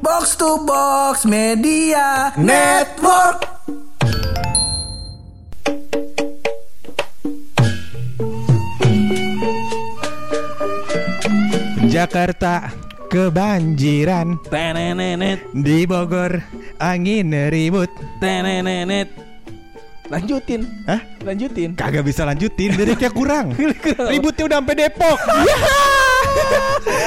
Box to Box Media Network. Jakarta kebanjiran Tenenenet, di Bogor angin ribut tenenenet. Lanjutin, Hah? lanjutin. Kagak bisa lanjutin liriknya kurang Ributnya udah sampai Depok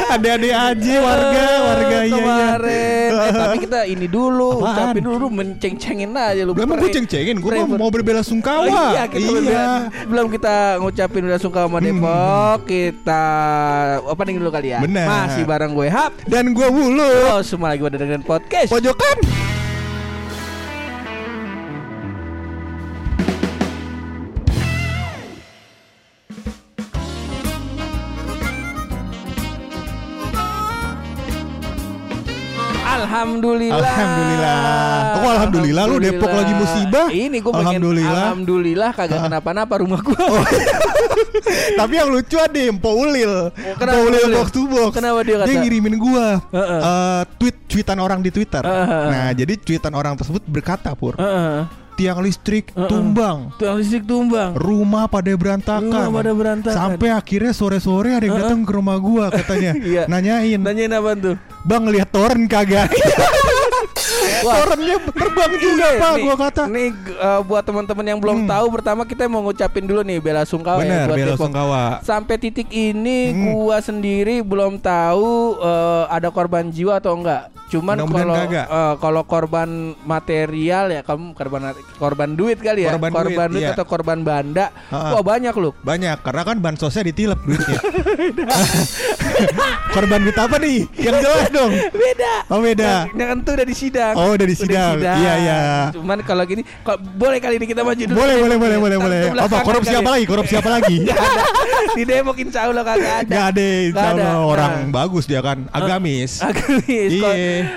Adik-adik aja warga Warga iya iya Kemarin. Eh, tapi kita ini dulu, Apaan? ucapin dulu menceng-cengin aja lu. Belum gue ceng-cengin Gue mau berbela Oh, sungkawa iya, kita berbela- belum kita ngucapin udah sungkawa Depok, kita opening dulu kali ya. Hmm. Bener. Masih bareng gue Hap. Dan gue Wulu Oh, semua lagi pada dengerin podcast. Pojokan Alhamdulillah. Alhamdulillah. Oh, alhamdulillah lu Depok lagi musibah. Ini gue pengen Alhamdulillah. Alhamdulillah kagak kenapa-napa rumah gue. Tapi yang lucu ada Mpo Ulil Mpo Ulil box to box Kenapa dia kata? ngirimin gua Heeh. eh, Tweet Tweetan orang di Twitter Heeh. Nah jadi tweetan orang tersebut berkata Pur Heeh. Tiang listrik Heeh. tumbang Tuh listrik tumbang. Rumah pada berantakan Rumah pada berantakan. Sampai akhirnya sore-sore ada yang datang ke rumah gua katanya Iya. Nanyain Nanyain apa tuh? Bang lihat toren kagak Torennya terbang juga Iya, pak nih, gua kata Nih uh, buat teman-teman yang belum Hmm. tahu pertama kita mau ngucapin dulu nih bela sungkawa Bener ya buat bela Depok. sungkawa Sampai titik ini Hmm. gua sendiri belum tahu uh, ada korban jiwa atau enggak. Cuman kalau uh, kalau korban material ya kamu korban korban duit kali ya. Korban duit, iya. atau korban banda. Ha-ha. Wah banyak loh. Banyak karena kan bansosnya ditilep duitnya Korban duit apa nih? Yang jelas dong Beda. Oh beda Yang kan tuh udah di sidang. Oh, udah di sidang. Iya, iya. Cuman kalau gini kok boleh kali ini kita maju dulu. Boleh boleh boleh boleh boleh Apa korupsi apa ya. lagi? Korupsi apa lagi? Di Depok insya Allah kagak ada. Gak ada insya. Allah. Orang Nah. bagus dia kan Agamis Agamis. Iya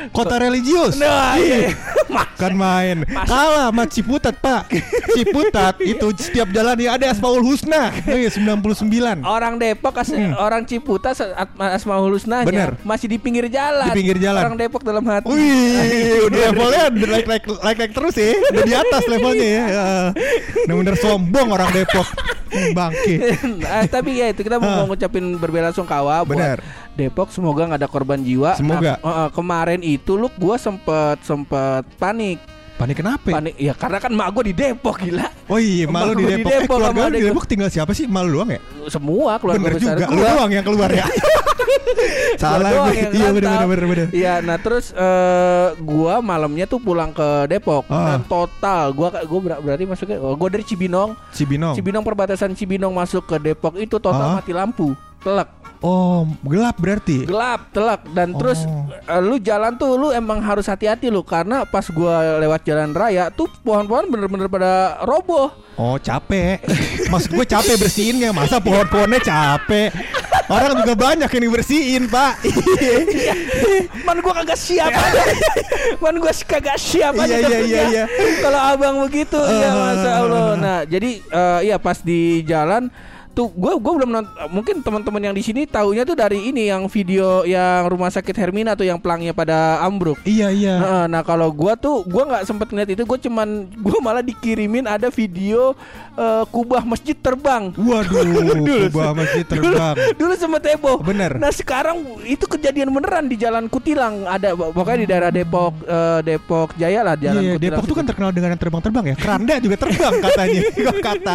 Kota religius Nah, iya. Mas- Kan main Kalah sama Ciputat pak Ciputat itu setiap jalan ya ada Asmaul Husna Iya 99 Orang Depok as- orang Ciputa se- At- Asmaul Bener. masih di pinggir jalan. Di pinggir jalan. Orang Depok dalam hati. Wih, udah levelnya like like like like terus ya, udah di atas levelnya ya. Bener-bener sombong orang Depok, bangke. Ah, tapi ya itu kita mau, Ah. ngucapin berbela sungkawa buat Bener. Depok semoga nggak ada korban jiwa. Semoga. Nah, eh, kemarin itu lu gua sempet sempet panik. Panik kenapa? Panik ya karena kan mak gua di Depok gila. Oh iya, malu di gua di Depok. Eh, Depok keluarga lu di Depok tinggal siapa sih? Malu doang ya? Semua keluarga Bener besar juga, lu doang yang keluar ya. Salah gue. Iya bener bener bener. Iya, nah terus eh, gua malamnya tuh pulang ke Depok Ah. dan total gua gua ber- berarti masuknya oh, gua dari Cibinong, Cibinong. Cibinong perbatasan Cibinong masuk ke Depok itu total Ah. mati lampu, telak, Oh, gelap berarti. gelap, telak dan terus Oh. eh, lu jalan tuh lu emang harus hati-hati lu karena pas gua lewat jalan raya tuh pohon-pohon bener-bener pada roboh. Oh, capek. Maksud gue capek bersihinnya, masa pohon-pohonnya capek. Orang juga banyak yang dibersihin, Pak. Man gua kagak siap aja. Man gua kagak siap aja Iya, iya, iya, iya. Kalau abang begitu ya Ah. masa Allah. Nah, jadi eh, iya pas di jalan tuh gua gua belum nont- mungkin teman-teman yang di sini taunya tuh dari ini yang video yang rumah sakit Hermina tuh yang pelangnya pada ambruk. Iya, iya. Nah, nah, kalau gua tuh gua nggak sempet ngeliat itu, gua cuman gua malah dikirimin ada video eh, kubah masjid terbang. Waduh, kubah masjid terbang. Dulu sempet heboh. Bener. Nah sekarang itu kejadian beneran di Jalan Kutilang ada pokoknya di daerah Depok eh, Depok Jaya lah Jalan Iya, Kutilang. Depok tuh kan terkenal dengan yang terbang-terbang ya. Keranda juga terbang katanya. Kok kata.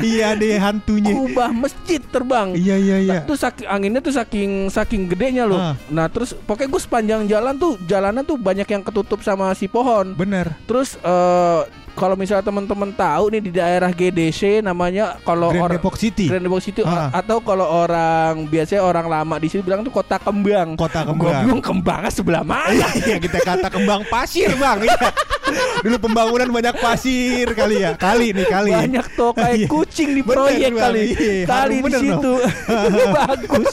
Iya deh hantunya. kubah masjid terbang. Iya iya iya. Nah, tuh saking anginnya tuh saking saking gedenya loh. Ah. Nah terus pokoknya gue sepanjang jalan tuh jalanan tuh banyak yang ketutup sama si pohon. Bener. Terus eh, kalau misalnya teman-teman tahu nih di daerah GDC namanya kalau Grand orang Depok City. Grand Depok City Ah. atau kalau orang biasanya orang lama di sini bilang tuh kota kembang. Kota kembang. bingung kembangnya sebelah mana. Iya kita kata kembang pasir bang. Iya. Dulu pembangunan banyak pasir kali ya. Kali nih kali. Banyak tokai Iya. kucing di Bener, proyek Bang. kali. Iya, Kali harum di bener situ. Bagus.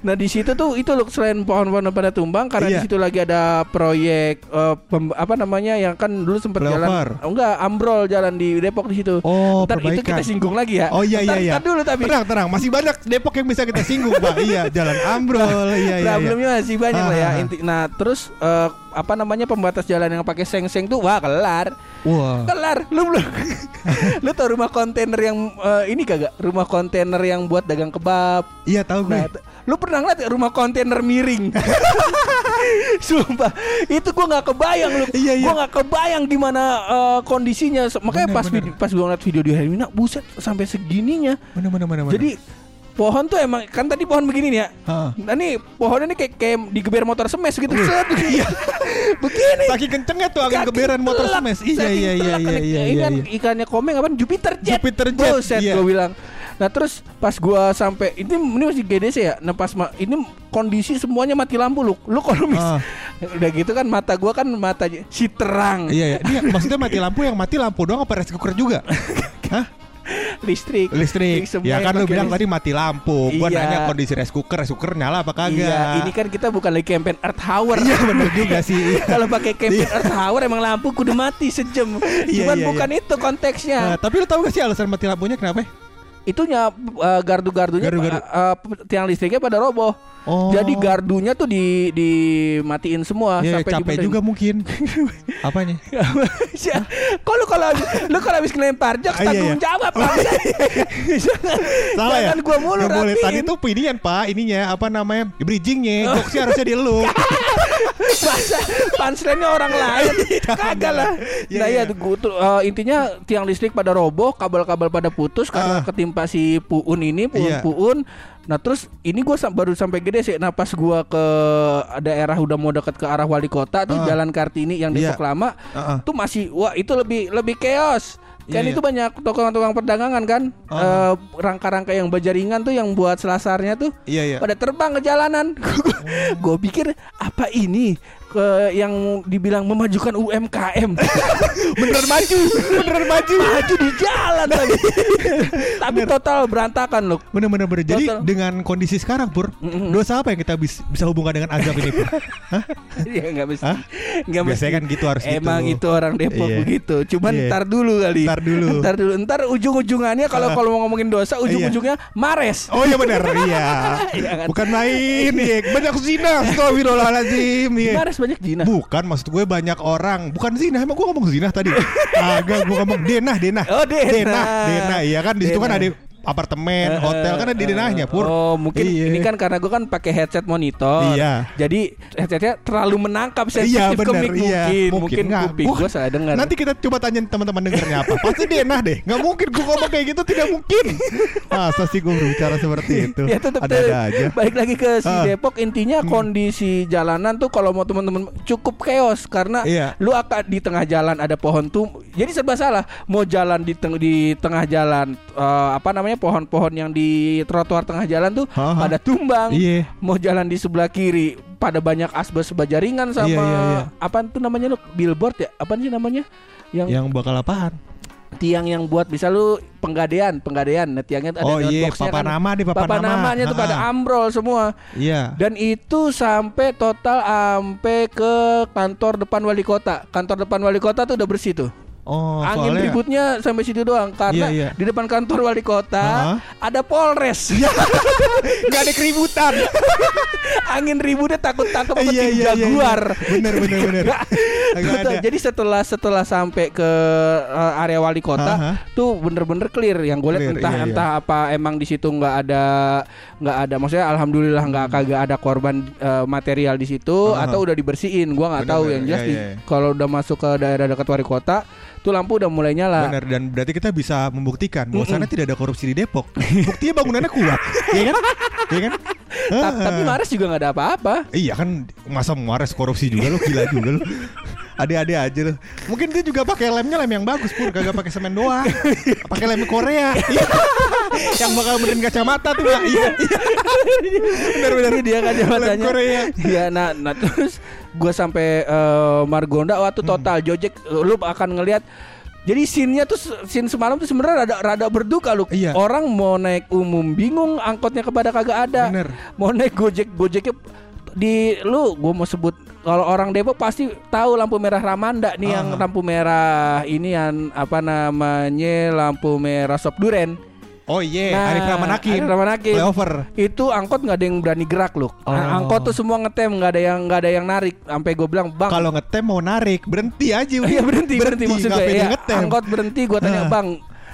Nah, di situ tuh itu loh selain pohon-pohon pada tumbang karena Iya. di situ lagi ada proyek eh, pem- apa namanya yang kan dulu sempat jalan oh, enggak ambrol jalan di Depok di situ. Oh, Ntar itu kita singgung lagi ya. Oh iya iya Ntar- iya. ntar dulu tapi Tenang tenang, masih banyak Depok yang bisa kita singgung, Pak. iya, jalan ambrol. Iya iya. iya. problemnya masih banyak lah ya. Ah, ah, ah. Inti, nah, terus eh, apa namanya pembatas jalan yang pakai seng-seng tuh wah kelar. Wah. Kelar. Lu belum Lu tau rumah kontainer yang eh, ini kagak? Rumah kontainer yang buat dagang kebab. Iya tahu gue. Nah, lu pernah ngeliat rumah kontainer miring? Sumpah, itu gua nggak kebayang lu. Iya, iya. Gua nggak kebayang gimana eh, kondisinya. Makanya Bener, pas bener. pas gua ngeliat video di Hermina, buset sampai segininya. Mana mana mana mana. Jadi pohon tuh emang kan tadi pohon begini nih ya. Hah. Nah nih pohonnya nih kayak kayak digeber motor semes gitu. Set. begini. saking kencengnya tuh angin Saking keberan motor semes. Iya iya iya iya Ini iya. Ini iya, kan iya. ikannya komeng apa? Jupiter Jet. Jupiter Jet, Buset iya. gua bilang. Nah terus pas gua sampai ini ini masih GDC ya. Nah pas ma- ini kondisi semuanya mati lampu lu. Lu kalau mis Ah. udah gitu kan mata gua kan mata si terang Iya iya. Ini maksudnya mati lampu yang mati lampu doang apa rice cooker juga? Hah? Listrik. Listrik. Ya kan lu bilang listrik. tadi mati lampu. Gua Iya. nanya kondisi rice cooker, rice cooker nyala apa kagak? Iya, ini kan kita bukan lagi campaign Earth Hour. Iya bener juga sih. Kalau pakai campaign Earth Hour emang lampu kudu mati sejam. Iya, Cuman iya, bukan itu konteksnya. Nah, tapi lu tahu gak sih alasan mati lampunya kenapa? itunya uh, gardu-gardunya Gardu-gardu. uh, uh, tiang listriknya pada roboh. Oh. Jadi gardunya tuh di dimatiin semua Ya, sampai capek juga mungkin. Apanya? Ya, Kok lu kalau lu kalau habis ngelempar jok Ah, iya, tanggung iya. jawab. Jangan, Salah ya? jangan gua mulu Nggak boleh. Tadi tuh inian Pak, ininya apa namanya? Bridgingnya, jokesnya harusnya di lu. Masa punchline-nya orang lain Kagak lah Iya, Nah iya. ya uh, Intinya tiang listrik pada roboh Kabel-kabel pada putus Karena Ah. ketimpa si Puun ini Iya. Puun-Puun Nah terus ini gue baru sampai gede sih Nah pas gua ke daerah udah mau deket ke arah wali kota tuh Ah. Jalan Kartini yang. Depok Lama Ah, ah. Tuh masih Wah itu lebih lebih chaos Kan Iya, itu iya. banyak tukang-tukang perdagangan kan Ah. Eh, Rangka-rangka yang bajaringan tuh Yang buat selasarnya tuh Iya iya. pada terbang ke jalanan. gue pikir apa ini ke yang dibilang memajukan UMKM. Beneran maju, beneran maju. Maju di jalan lagi. Tapi total berantakan loh. Bener bener bener. Jadi Total. dengan kondisi sekarang Pur, Mm-mm. dosa apa yang kita bis- bisa hubungkan dengan azab ini Pur? Hah? Iya nggak mesti. Hah? Nggak Biasanya mesti. kan gitu harus gitu. Emang itu orang Depok Iya. begitu. Cuman Iya. ntar dulu kali. Ntar dulu. Ntar dulu. Ntar ujung-ujungannya kalau Ah. kalau mau ngomongin dosa ujung-ujungnya Mares. Oh iya benar, iya. Iya kan? Bukan main, iya. Banyak zina, astagfirullahaladzim. Iya. Mares banyak zina. Bukan, maksud gue banyak orang. Bukan zina, emang gue ngomong zina tadi. Agak gue ngomong denah, denah. Oh, denah. Denah, denah. Iya kan di situ kan ada apartemen, hotel kan ada di denahnya, Pur. Oh mungkin Iya. ini kan karena gue kan pakai headset monitor. Iya. Jadi headsetnya terlalu menangkap Iya sensitif ke benar, mic iya. mungkin. Mungkin, nggak. kuping gue salah dengar. Nanti kita coba tanya teman-teman dengernya apa. Pasti denah deh. Nggak mungkin gue ngomong kayak gitu, tidak mungkin. Masa sih gue berbicara seperti itu? ya tetap Ada-ada aja. Balik lagi ke si Ah. Depok intinya kondisi jalanan tuh kalau mau teman-teman cukup chaos karena Iya. lu akan di tengah jalan ada pohon tuh jadi serba salah mau jalan di teng- di tengah jalan eh, apa namanya pohon-pohon yang di trotoar tengah jalan tuh Ha, ha. pada tumbang Iya. mau jalan di sebelah kiri pada banyak asbes bajaringan sama Iya, iya, iya. apa tuh namanya lu billboard ya apa sih namanya yang Yang bakal apaan? tiang yang buat bisa lu penggadean penggadean nah, tiangnya ada Oh iya, boxnya papan nama deh, papan nama. namanya tuh pada ambrol semua Iya. dan itu sampai total sampai ke kantor depan wali kota kantor depan wali kota tuh udah bersih tuh Oh, angin soalnya ributnya sampai situ doang karena Iya, iya. di depan kantor wali kota Ha-ha. ada polres nggak ada keributan. angin ributnya takut takut sama Iya, iya, iya, jaguar iya. Bener, bener, bener. Ada. Jadi setelah setelah sampai ke uh, area wali kota Ha-ha. tuh bener-bener clear yang gue lihat entah iya, iya. entah apa emang di situ nggak ada nggak ada maksudnya alhamdulillah nggak kagak ada korban uh, material di situ Ha-ha. atau udah dibersihin gue nggak Bener, tahu bener. yang jelas Iya, iya, iya. kalau udah masuk ke daerah dekat wali kota tuh lampu udah mulai nyala Benar dan berarti kita bisa membuktikan bahwasannya tidak ada korupsi di Depok. Buktinya bangunannya kuat, Iya kan? Iya kan? Ta- tapi Mares juga nggak ada apa-apa Iya kan masa Mares korupsi juga lu gila juga lu. Ade-ade aja lu. Mungkin dia juga pakai lemnya lem yang bagus pur, kagak pakai semen doang. Pakai lem Korea. Yang bakal benerin kacamata tuh Pak. Iya. Benar benar. Dia kacamatanya. Korea. Iya, nah, nah terus gue sampai eh, Margonda waktu total Gojek lu akan ngelihat jadi scene-nya tuh scene semalam tuh sebenarnya rada rada berduka lu. Iya. Orang mau naik umum bingung angkotnya kepada kagak ada. Bener. Mau naik Gojek Gojeknya di lu gue mau sebut kalau orang Depok pasti tahu lampu merah Ramanda nih yang Ah. lampu merah ini yang apa namanya lampu merah Sop Duren. Oh iya, Arif Rahman Hakim. Arif Rahman Hakim. Flyover. Itu angkot nggak ada yang berani gerak loh. Oh. Angkot tuh semua ngetem nggak ada yang nggak ada yang narik. Sampai gue bilang bang. Kalau ngetem mau narik, berhenti aja. Iya berhenti berhenti, maksud gue pede ya. ngetem. Angkot berhenti gue tanya Ah. bang.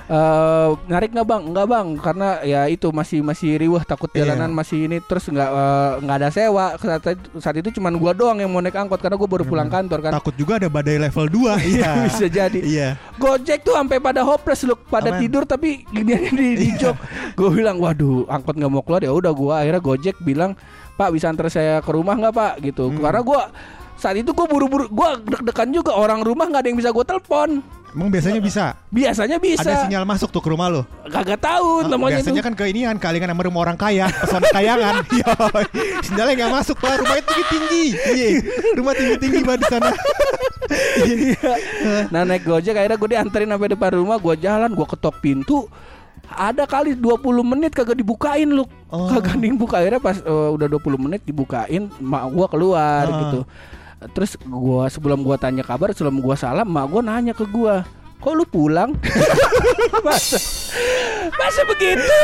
Eh narik nggak bang? Nggak bang, karena ya itu masih masih riwah takut Iya. jalanan masih ini terus nggak eh, nggak ada sewa saat, saat itu cuman gua doang yang mau naik angkot karena gue baru pulang kantor kan. Takut juga ada badai level 2 Iya. Bisa jadi. Iya. Gojek tuh sampai pada hopeless loh, pada Aman. tidur tapi gini di, di Iya. jok. Gue bilang, waduh, angkot nggak mau keluar ya udah gua akhirnya Gojek bilang, Pak bisa antar saya ke rumah nggak Pak gitu. Hmm. Karena gua saat itu gue buru-buru, gua deg-degan juga orang rumah nggak ada yang bisa gue telepon. Emang biasanya bisa. Biasanya bisa. Ada sinyal masuk tuh ke rumah lo. Kagak tahu Ah, namanya biasanya tuh. kan ke ini kan kalingan sama rumah orang kaya, pesona kayangan. Yoi. Sinyalnya nggak masuk pak, rumah itu tinggi. Iya, rumah tinggi tinggi banget di sana. Nah naik Gojek akhirnya gue dianterin sampai depan rumah, gue jalan, gue ketok pintu. Ada kali 20 menit kagak dibukain lu. Oh. Kagak dibuka akhirnya pas eh, udah 20 menit dibukain, mak gua keluar Ah. gitu. Terus gua sebelum gua tanya kabar, sebelum gua salam, mak gua nanya ke gua, "Kok lu pulang?" masa begitu?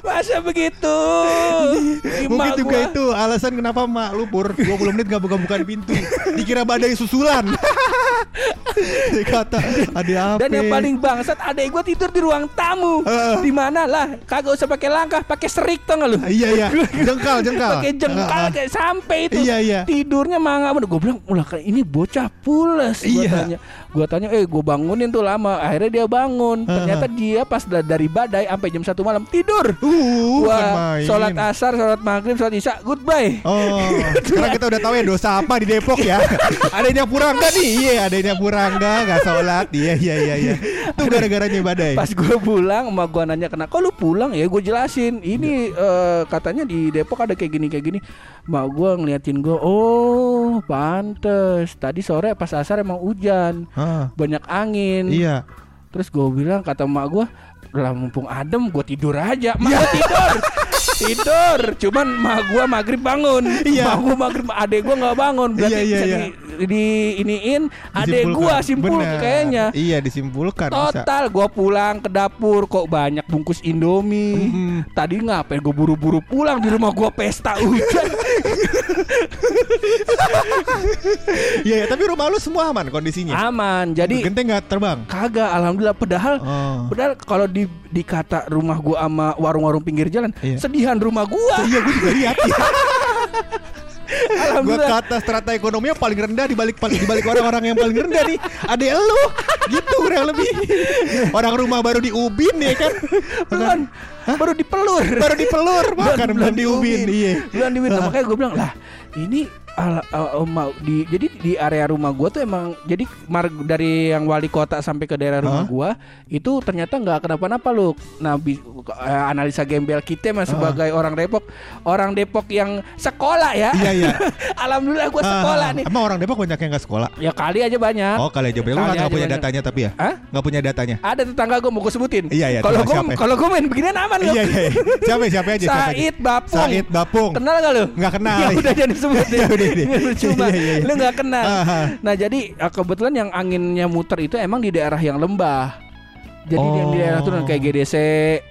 Masa begitu? Mungkin Mak juga gua- itu alasan kenapa mak lu pur 20 menit gak buka-bukaan pintu. Dikira badai susulan. Dia kata ada apa? Dan yang paling bangsat adek gua tidur di ruang tamu. Heeh. Di mana lah? Kagak usah pakai langkah, pakai serik tau gak lu? Iya iya, jengkal jengkal. Pakai jengkal Ah, ah. kayak sampai itu. Iya, iya. Tidurnya mangga. Gue bilang, "Ulah ini bocah pules." Gua Iya. Gua tanya, "Eh, gue bangunin tuh lama." Akhirnya dia bangun. Ternyata dia pas da- dari badai sampai jam satu malam tidur. Uh, main. sholat asar, sholat maghrib, sholat isya, goodbye. Oh, sekarang kita udah tahu ya dosa apa di Depok ya. adanya Purangga nih, iya adanya Purangga nggak sholat, iya iya iya iya. Itu gara-garanya badai. Pas gue pulang, emak gue nanya kenapa kok lu pulang ya gue jelasin ini eh, katanya di Depok ada kayak gini kayak gini mak gue ngeliatin gue oh pantes tadi sore pas asar emang hujan Ah, banyak angin iya. terus gue bilang kata emak gue lah mumpung adem gue tidur aja mak gua tidur tidur cuman mak gue maghrib bangun Iya. mak gue maghrib adek gue nggak bangun berarti Iya, iya, bisa iya. di, di iniin adek gue simpul Bener. kayaknya Iya disimpulkan. Total gua pulang ke dapur kok banyak bungkus Indomie. Mhm. Tadi ngapain gue buru-buru pulang di rumah gua pesta hujan. Iya, iya, tapi rumah lu semua aman kondisinya. Aman. Jadi Genteng nggak terbang. kagak alhamdulillah padahal Oh. padahal kalau di dikata rumah gua sama warung-warung pinggir jalan, Iya. sedihan rumah gua. Iya, gue juga lihat. Gue kata strata ekonominya paling rendah di balik di balik orang-orang yang paling rendah nih. Adek lu gitu kurang lebih. Orang rumah baru di Ubin ya kan. Belum. Baru dipelur. Baru dipelur makan belum di Ubin. Iya. Belum di Ubin. Makanya gue bilang lah ini ala, uh, uh, mau di jadi di area rumah gua tuh emang jadi mar, dari yang wali kota sampai ke daerah rumah Hah? gua itu ternyata nggak kenapa-napa loh. Nah bi- analisa gembel kita mah sebagai orang Depok, orang Depok yang sekolah ya. Iya iya. Alhamdulillah gua sekolah Ah, nih. Emang orang Depok banyak yang nggak sekolah? Ya kali aja banyak. Oh kali aja Kali Lu nggak punya banyak. datanya tapi ya? Hah? Nggak punya datanya? Ada tetangga gue mau gue sebutin. Iya, iya, Kalau siapa ya? kalau gue main beginian aman loh. Iya iya. iya. Siapa siapa aja siapa aja? Said Bapung. Said Bapung. Kenal gak lu? Nggak kenal. Ya udah jangan disebut Ya udah, udah. Cuma Iya, iya, iya. lu nggak kenal. Aha. Nah jadi eh, kebetulan yang anginnya muter itu emang di daerah yang lembah. Jadi yang di daerah tuh Oh. kayak GDC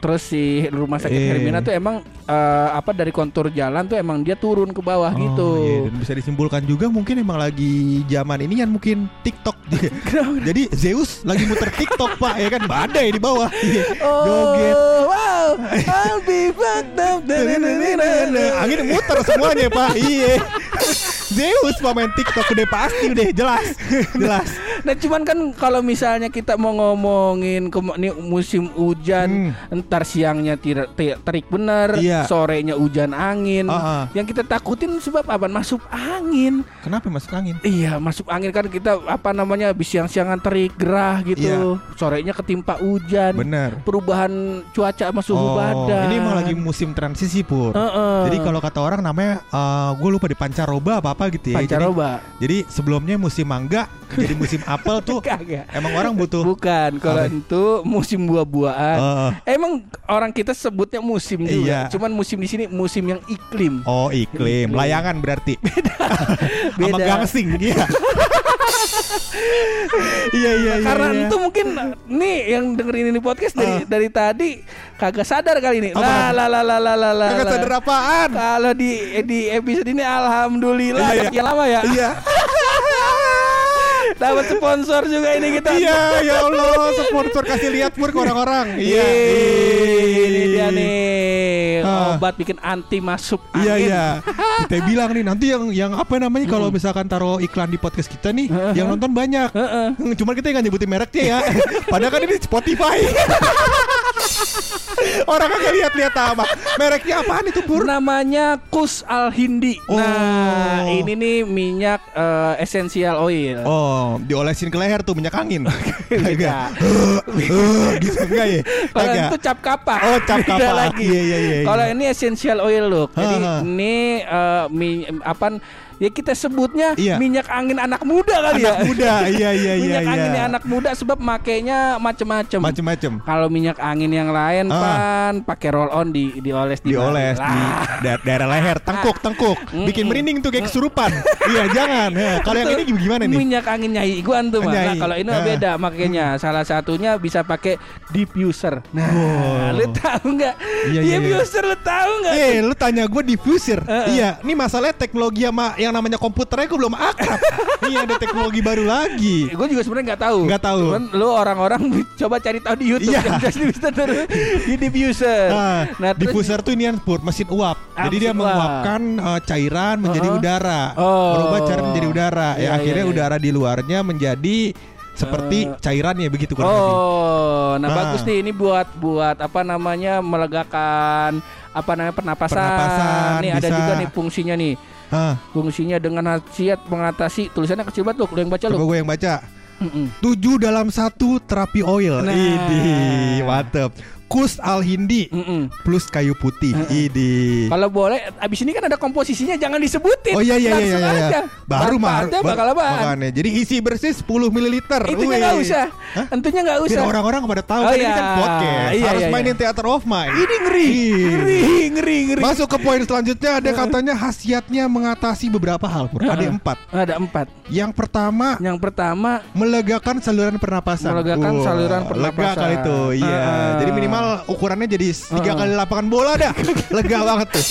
terus si rumah sakit Iya. Hermina tuh emang eh, apa dari kontur jalan tuh emang dia turun ke bawah Oh, gitu. iya, dan bisa disimpulkan juga mungkin emang lagi zaman ini kan mungkin TikTok. Jadi Zeus lagi muter TikTok pak ya kan badai di bawah. Iya. Joget. Oh, wow, I'll be fucked up. Angin muter semuanya pak. Iya. Zeus pak main TikTok udah pasti udah jelas jelas. Nah cuman kan kalau misalnya kita mau ngomongin ke nih musim hujan, ntar siangnya tidak ti- terik bener, Hmm. Iya. sorenya hujan angin. Ah, ah. Yang kita takutin sebab apa? Masuk angin. Kenapa masuk angin? Iya, masuk angin kan kita apa namanya habis siang-siangan terik gerah gitu. Sorenya ketimpa hujan. Iya. Bener. Perubahan cuaca sama suhu Oh, badan. ini emang lagi musim transisi pur. Heeh. Jadi kalau kata orang namanya, gue lupa di pancaroba apa apa gitu ya. Pancaroba. Jadi, sebelumnya musim mangga, jadi musim apel tuh. Kagak. Emang orang butuh. Bukan, kalau itu musim buah-buahan. Heeh. Emang orang kita sebutnya musim juga. Iya. Cuman musim di sini musim yang iklim. Oh iklim, Iklim. layangan berarti. Sama Beda. gangsing, iya. iya iya iya. Karena iya. itu mungkin nih yang dengerin ini podcast dari Ah. dari tadi kagak sadar kali ini. La la la la la la. Kagak sadar apaan? Kalau di di episode ini alhamdulillah Iya, iya. yang lama ya. Iya. Dapat sponsor juga ini kita. Iya, ya Allah, sponsor kasih lihat pur ke orang-orang. Iya. Ini dia nih obat bikin anti masuk Iya angin. iya. Kita bilang nih nanti yang yang apa namanya kalau misalkan taruh iklan di podcast kita nih, yang nonton banyak. Heeh. Hmm, Cuman kita nggak nyebutin mereknya ya. Padahal kan ini Spotify. Orang kagak lihat-lihat apa. Mereknya apaan itu, Pur? Namanya Kus Al Hindi. Oh. Nah, ini nih minyak eh, essential oil. Oh, diolesin ke leher tuh minyak angin. Beda. Eh, gitu enggak ya? Kalau Kagak. itu cap kapak. Oh, cap kapak. lagi. Iya, iya, iya, iya. Kalau ini essential oil loh. Jadi ini eh, mi- apa ya kita sebutnya Iya. minyak angin anak muda kali Anak ya. muda, iya iya iya minyak iya. angin anak muda sebab makainya macem-macem. Macem-macem. Kalau minyak angin yang lain Ah. pan pakai roll on di dioles di Dioles di da- daerah leher, tengkuk, tengkuk. Bikin merinding tuh kayak kesurupan. Iya, jangan. Ya, Kalau yang ini gimana nih? Minyak angin nyai iguan tuh. Nah, kalau ini Ah. beda makanya. Salah satunya bisa pakai diffuser. Nah, Wow. lu tahu nggak? Iya, iya, iya. diffuser lu tahu nggak? Eh, lu tanya gue diffuser. Heeh. Iya, ini masalahnya teknologi sama yang namanya komputernya gue belum akrab. Ini ada teknologi baru lagi. Gue juga sebenarnya nggak tahu. Nggak tahu. Cuman lu orang-orang coba cari tahu di YouTube Iya. yang di diffuser. Nah, Nah, diffuser tuh ini pur mesin uap. Ah, Jadi dia uap. menguapkan eh, cairan menjadi Uh-huh. udara. Oh. Berubah cairan menjadi udara. Iya, ya akhirnya iya. udara di luarnya menjadi seperti Eh. cairannya begitu kurang lebih. Oh, nah Ah. bagus nih ini buat buat apa namanya melegakan apa namanya pernapasan. Pernapasan, nih ada bisa. juga nih fungsinya nih. Hah, Fungsinya dengan khasiat mengatasi tulisannya kecil banget loh, lu yang baca coba lu. gue yang baca. Mm-mm. Tujuh dalam satu terapi oil. Nah. Idi, mantep. Kus al hindi Mm-mm. plus kayu putih. Idi. Kalau boleh, abis ini kan ada komposisinya jangan disebutin. Oh iya iya iya Langsung iya. iya. Baru mah bakal apaan? makanya. Jadi isi bersih 10 ml. Itunya nggak usah. Hah? Tentunya nggak Biar usah. orang-orang pada tahu Oh kan ini iya. kan podcast. Iya, Harus iya, mainin iya. theater of mind. Ini ngeri, ngeri, ngeri, ngeri. Masuk ke poin selanjutnya ada katanya khasiatnya mengatasi beberapa hal. Pur. Ada empat. Ada empat. Yang pertama Yang pertama melegakan saluran pernapasan. Melegakan saluran Lega pernapasan. kali itu. Iya. Jadi minimal ukurannya jadi tiga kali lapangan bola dah. Lega banget tuh.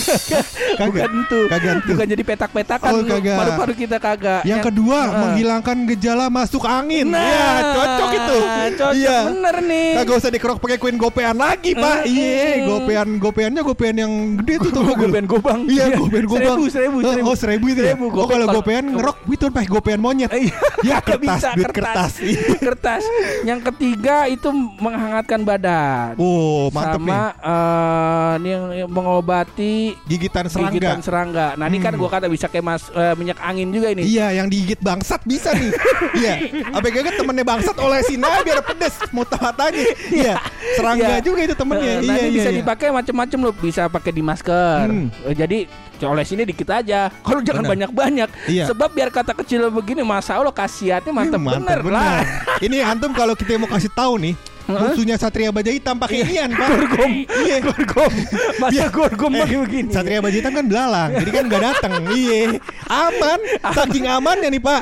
Kagak. bukan itu, Kagak bukan jadi petak-petakan. Oh. Paru-paru kita kagak. Yang kedua menghilangkan gejala masuk angin. Nah, Iya, cocok itu. Cocok Iya. bener nih. Kagak usah dikerok pakai koin gopean lagi, Pak. Iya, gopean gopeannya gopean yang gede tuh tuh. Gopean gobang. Iya, gopean gobang. Seribu, seribu, Oh, seribu. Oh, seribu itu ya. Oh, kalau gopean ngerok itu pakai gopean monyet. Iya. Ya, kertas, kertas. Iya. kertas. Yang ketiga itu menghangatkan badan. Oh, mantep sama nih. eh, ini yang, mengobati Gigitan serangga. gigitan serangga. Nah, ini kan Hmm. gua kata bisa kayak mas eh, minyak angin juga ini. Iya, yang digigit bangsat bisa nih. Iya. Apa kagak temennya bangsat olesin aja biar pedes muta matanya. Iya. Serangga Iya. juga itu temennya. Eh, iya, nah, ini iya, bisa iya. dipakai macam-macam loh. Bisa pakai di masker. Hmm. Eh, jadi oles ini dikit aja. Kalau jangan banyak-banyak. Iya. Sebab biar kata kecil begini, masa Allah khasiatnya mantep, Ih, bener, lah. Ini antum kalau kita mau kasih tahu nih, musuhnya Satria Baja Hitam pakai inian, Pak. Gorgom. Iya, Gorgom. Masa Iya. gorgom Eh, pakai begini. Satria Baja Hitam kan belalang, jadi kan nggak datang. Iya, aman. Saking amannya nih Pak.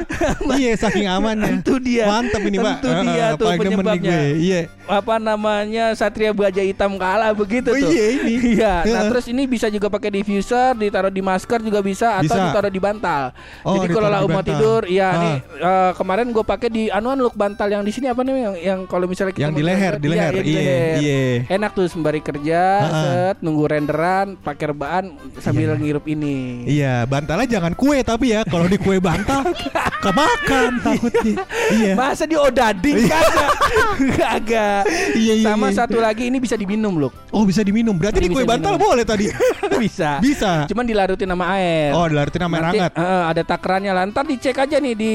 Iya, saking amannya. Tentu dia. Mantap ini Pak. Dia Eh, tuh demen nih penyebabnya. Iya. Apa namanya Satria Baja Hitam kalah begitu Oh, tuh. iya, ini. Iya. Nah, Heeh. terus ini bisa juga pakai diffuser, ditaruh di masker juga bisa atau Bisa. ditaruh di bantal. Oh, Jadi kalau lah mau tidur, ya Ah. nih eh, kemarin gue pakai di anuan look bantal yang di sini apa namanya yang, yang kalau misalnya kita Yang di leher, di iya, leher. Iya, leher. iya. Enak tuh sembari kerja, Ah, set nunggu renderan, pakai rebahan sambil ngirup ini. Iya, bantalnya jangan kue tapi ya kalau di kue bantal kemakan takutnya. Iya. Masa di odading kagak? Iya, iya, Sama iya. satu lagi ini bisa diminum loh. Oh bisa diminum. Berarti Ini di kue bantal diminum. boleh tadi. bisa. Bisa. Cuman dilarutin sama air. Oh, dilartin sama air Nanti, hangat. eh, ada takarannya lah. Ntar dicek aja nih di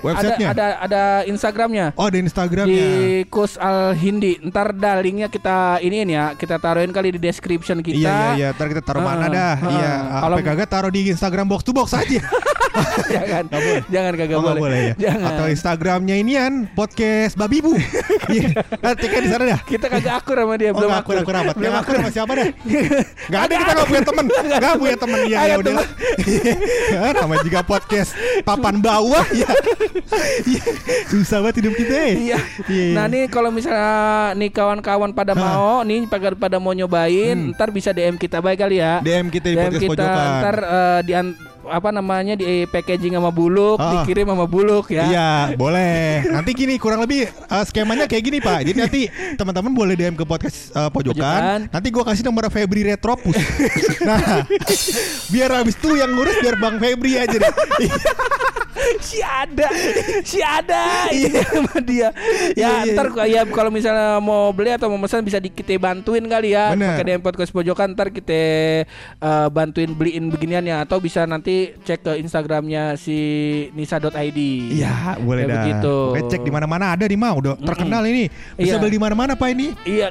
Websitenya? Ada ada, ada Instagramnya. Oh, ada Instagramnya. Di Kus Al Hindi. Ntar dah linknya kita iniin ya. Kita taruhin kali di description kita. Iya iya iya, ntar kita taruh mana Heeh, dah. heeh. Iya, Kalau- kagak taruh di Instagram box to box aja. jangan. Jangan kagak Oh, nggak boleh. ya. Jangan. Atau Instagramnya inian podcast Babibu. Iya, kan di sana dah. kita kagak akur sama dia Oh, belum nggak akur akur amat. Belum akur sama siapa dah? Gak ada kita nggak punya temen. Gak punya temen ya ya udah. Namanya juga podcast papan bawah ya. Iya, Susah banget hidup kita. eh. Iya. Iya. Nah nih kalau misalnya nih kawan-kawan pada mau nih pada pada mau nyobain, ntar bisa DM kita baik kali ya. DM kita di podcast kita pojokan. ntar eh, di apa namanya di packaging sama buluk, Ah. dikirim sama buluk ya. Iya, boleh. Nanti gini kurang lebih uh, skemanya kayak gini Pak. Jadi nanti teman-teman boleh DM ke podcast uh, pojokan. Pojokan. Nanti gua kasih nomor Febri Retropus. nah, biar habis itu yang ngurus biar Bang Febri aja deh. si ada, si ada itu sama dia. Iya, Ya iya. ntar ya kalau misalnya mau beli atau mau pesan bisa di, kita bantuin kali ya. Pakai DM podcast pojokan ntar kita eh, bantuin beliin beginiannya atau bisa nanti cek ke Instagramnya si nisa.id. Iya, boleh dah. begitu. Pokoknya cek di mana-mana ada nih mau udah terkenal ini. Bisa Iya. beli di mana-mana Pak ini. Iya,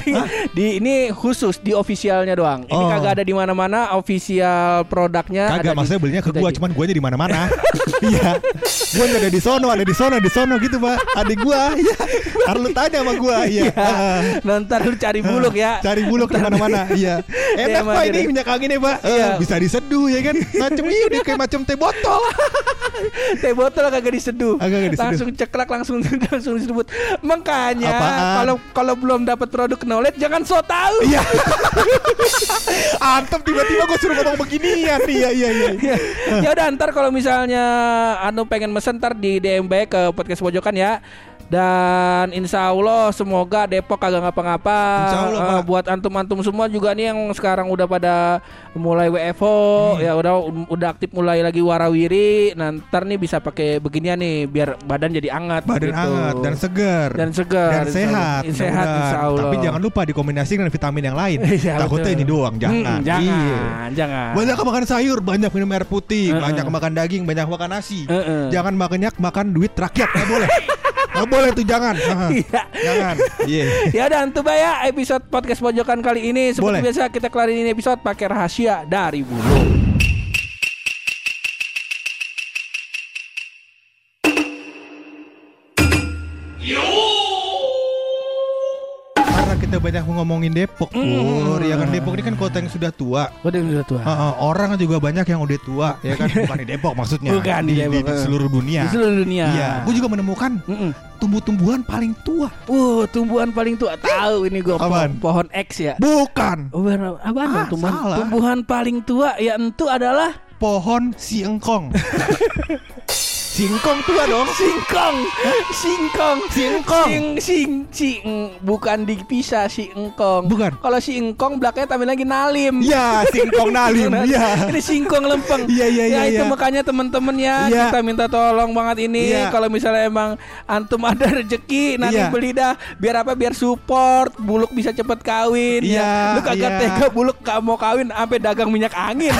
di ini khusus di officialnya doang. Ini Oh. kagak ada di mana-mana official produknya. Kagak, di- maksudnya belinya ke gua, di- cuman gua aja di mana-mana. Iya. Gua ada di sono, ada di sono, di sono gitu, Pak. Adik gua, iya. Harus lu tanya sama gua, iya. Ya, nah, ntar lu cari buluk ya. Cari buluk di mana-mana, iya. Enak Pak ini minyak angin ya, Pak. Iya. bisa diseduh ya kan. Macam ini udah kayak macam teh botol. Teh botol kagak diseduh. Diseduh. Langsung ceklak langsung langsung disebut. Makanya kalau kalau belum dapat produk knowledge jangan so tahu. Iya. Antem tiba-tiba gua suruh ngomong beginian. Iya, iya, iya. Ya, ya udah ntar kalau misalnya anu pengen mesen ntar di DM baik ke podcast pojokan ya. Dan insya Allah semoga Depok kagak ngapa-ngapa. Insya Allah, Pak. buat antum-antum semua juga nih yang sekarang udah pada mulai WFO, ya udah udah aktif mulai lagi warawiri. Ntar nih bisa pakai beginian nih biar badan jadi hangat. Badan gitu. hangat dan segar Dan segar, dan insya sehat, Allah. Sehat, insya Allah. Tapi jangan lupa dikombinasikan dengan vitamin yang lain. Iya, Takutnya betul. ini doang, jangan. Hmm, jangan, Iya. jangan. Banyak makan sayur, banyak minum air putih, Heeh. banyak makan daging, banyak makan nasi. Heeh. Jangan banyak makan duit rakyat, nggak boleh. Nggak boleh tuh jangan. Iya. Jangan. Iya. ya udah antum ya episode podcast pojokan kali ini seperti Boleh. biasa kita kelarin ini episode pakai rahasia dari bulu. Banyak ngomongin Depok, Pur. Ya kan Depok ini kan kota yang sudah tua. Udah udah tua. Heeh, orang juga banyak yang udah tua, ya kan? Bukan di Depok maksudnya. Bukan di di, Depok, di eh. seluruh dunia. Di seluruh dunia. Iya, gue juga menemukan Mm-mm. tumbuh-tumbuhan paling tua. Uh, tumbuhan paling tua tahu ini gue Apaan? pohon X ya. Bukan Oh. Apaan Ah, tumbuhan? salah. Tumbuhan paling tua ya entu adalah pohon si engkong. Singkong tua dong. singkong. Singkong. Singkong. Sing sing sing bukan dipisah si engkong. Bukan. Kalau si engkong belakangnya tambahin lagi nalim. Iya, singkong nalim. Iya. Ini singkong lempeng. Iya, iya, iya, Ya itu iya. makanya teman-teman ya Iya. kita minta tolong banget ini Iya. kalau misalnya emang antum ada rezeki nanti Iya. beli dah biar apa biar support buluk bisa cepet kawin Iya, ya. Lu kagak iya. tega buluk gak mau kawin sampai dagang minyak angin.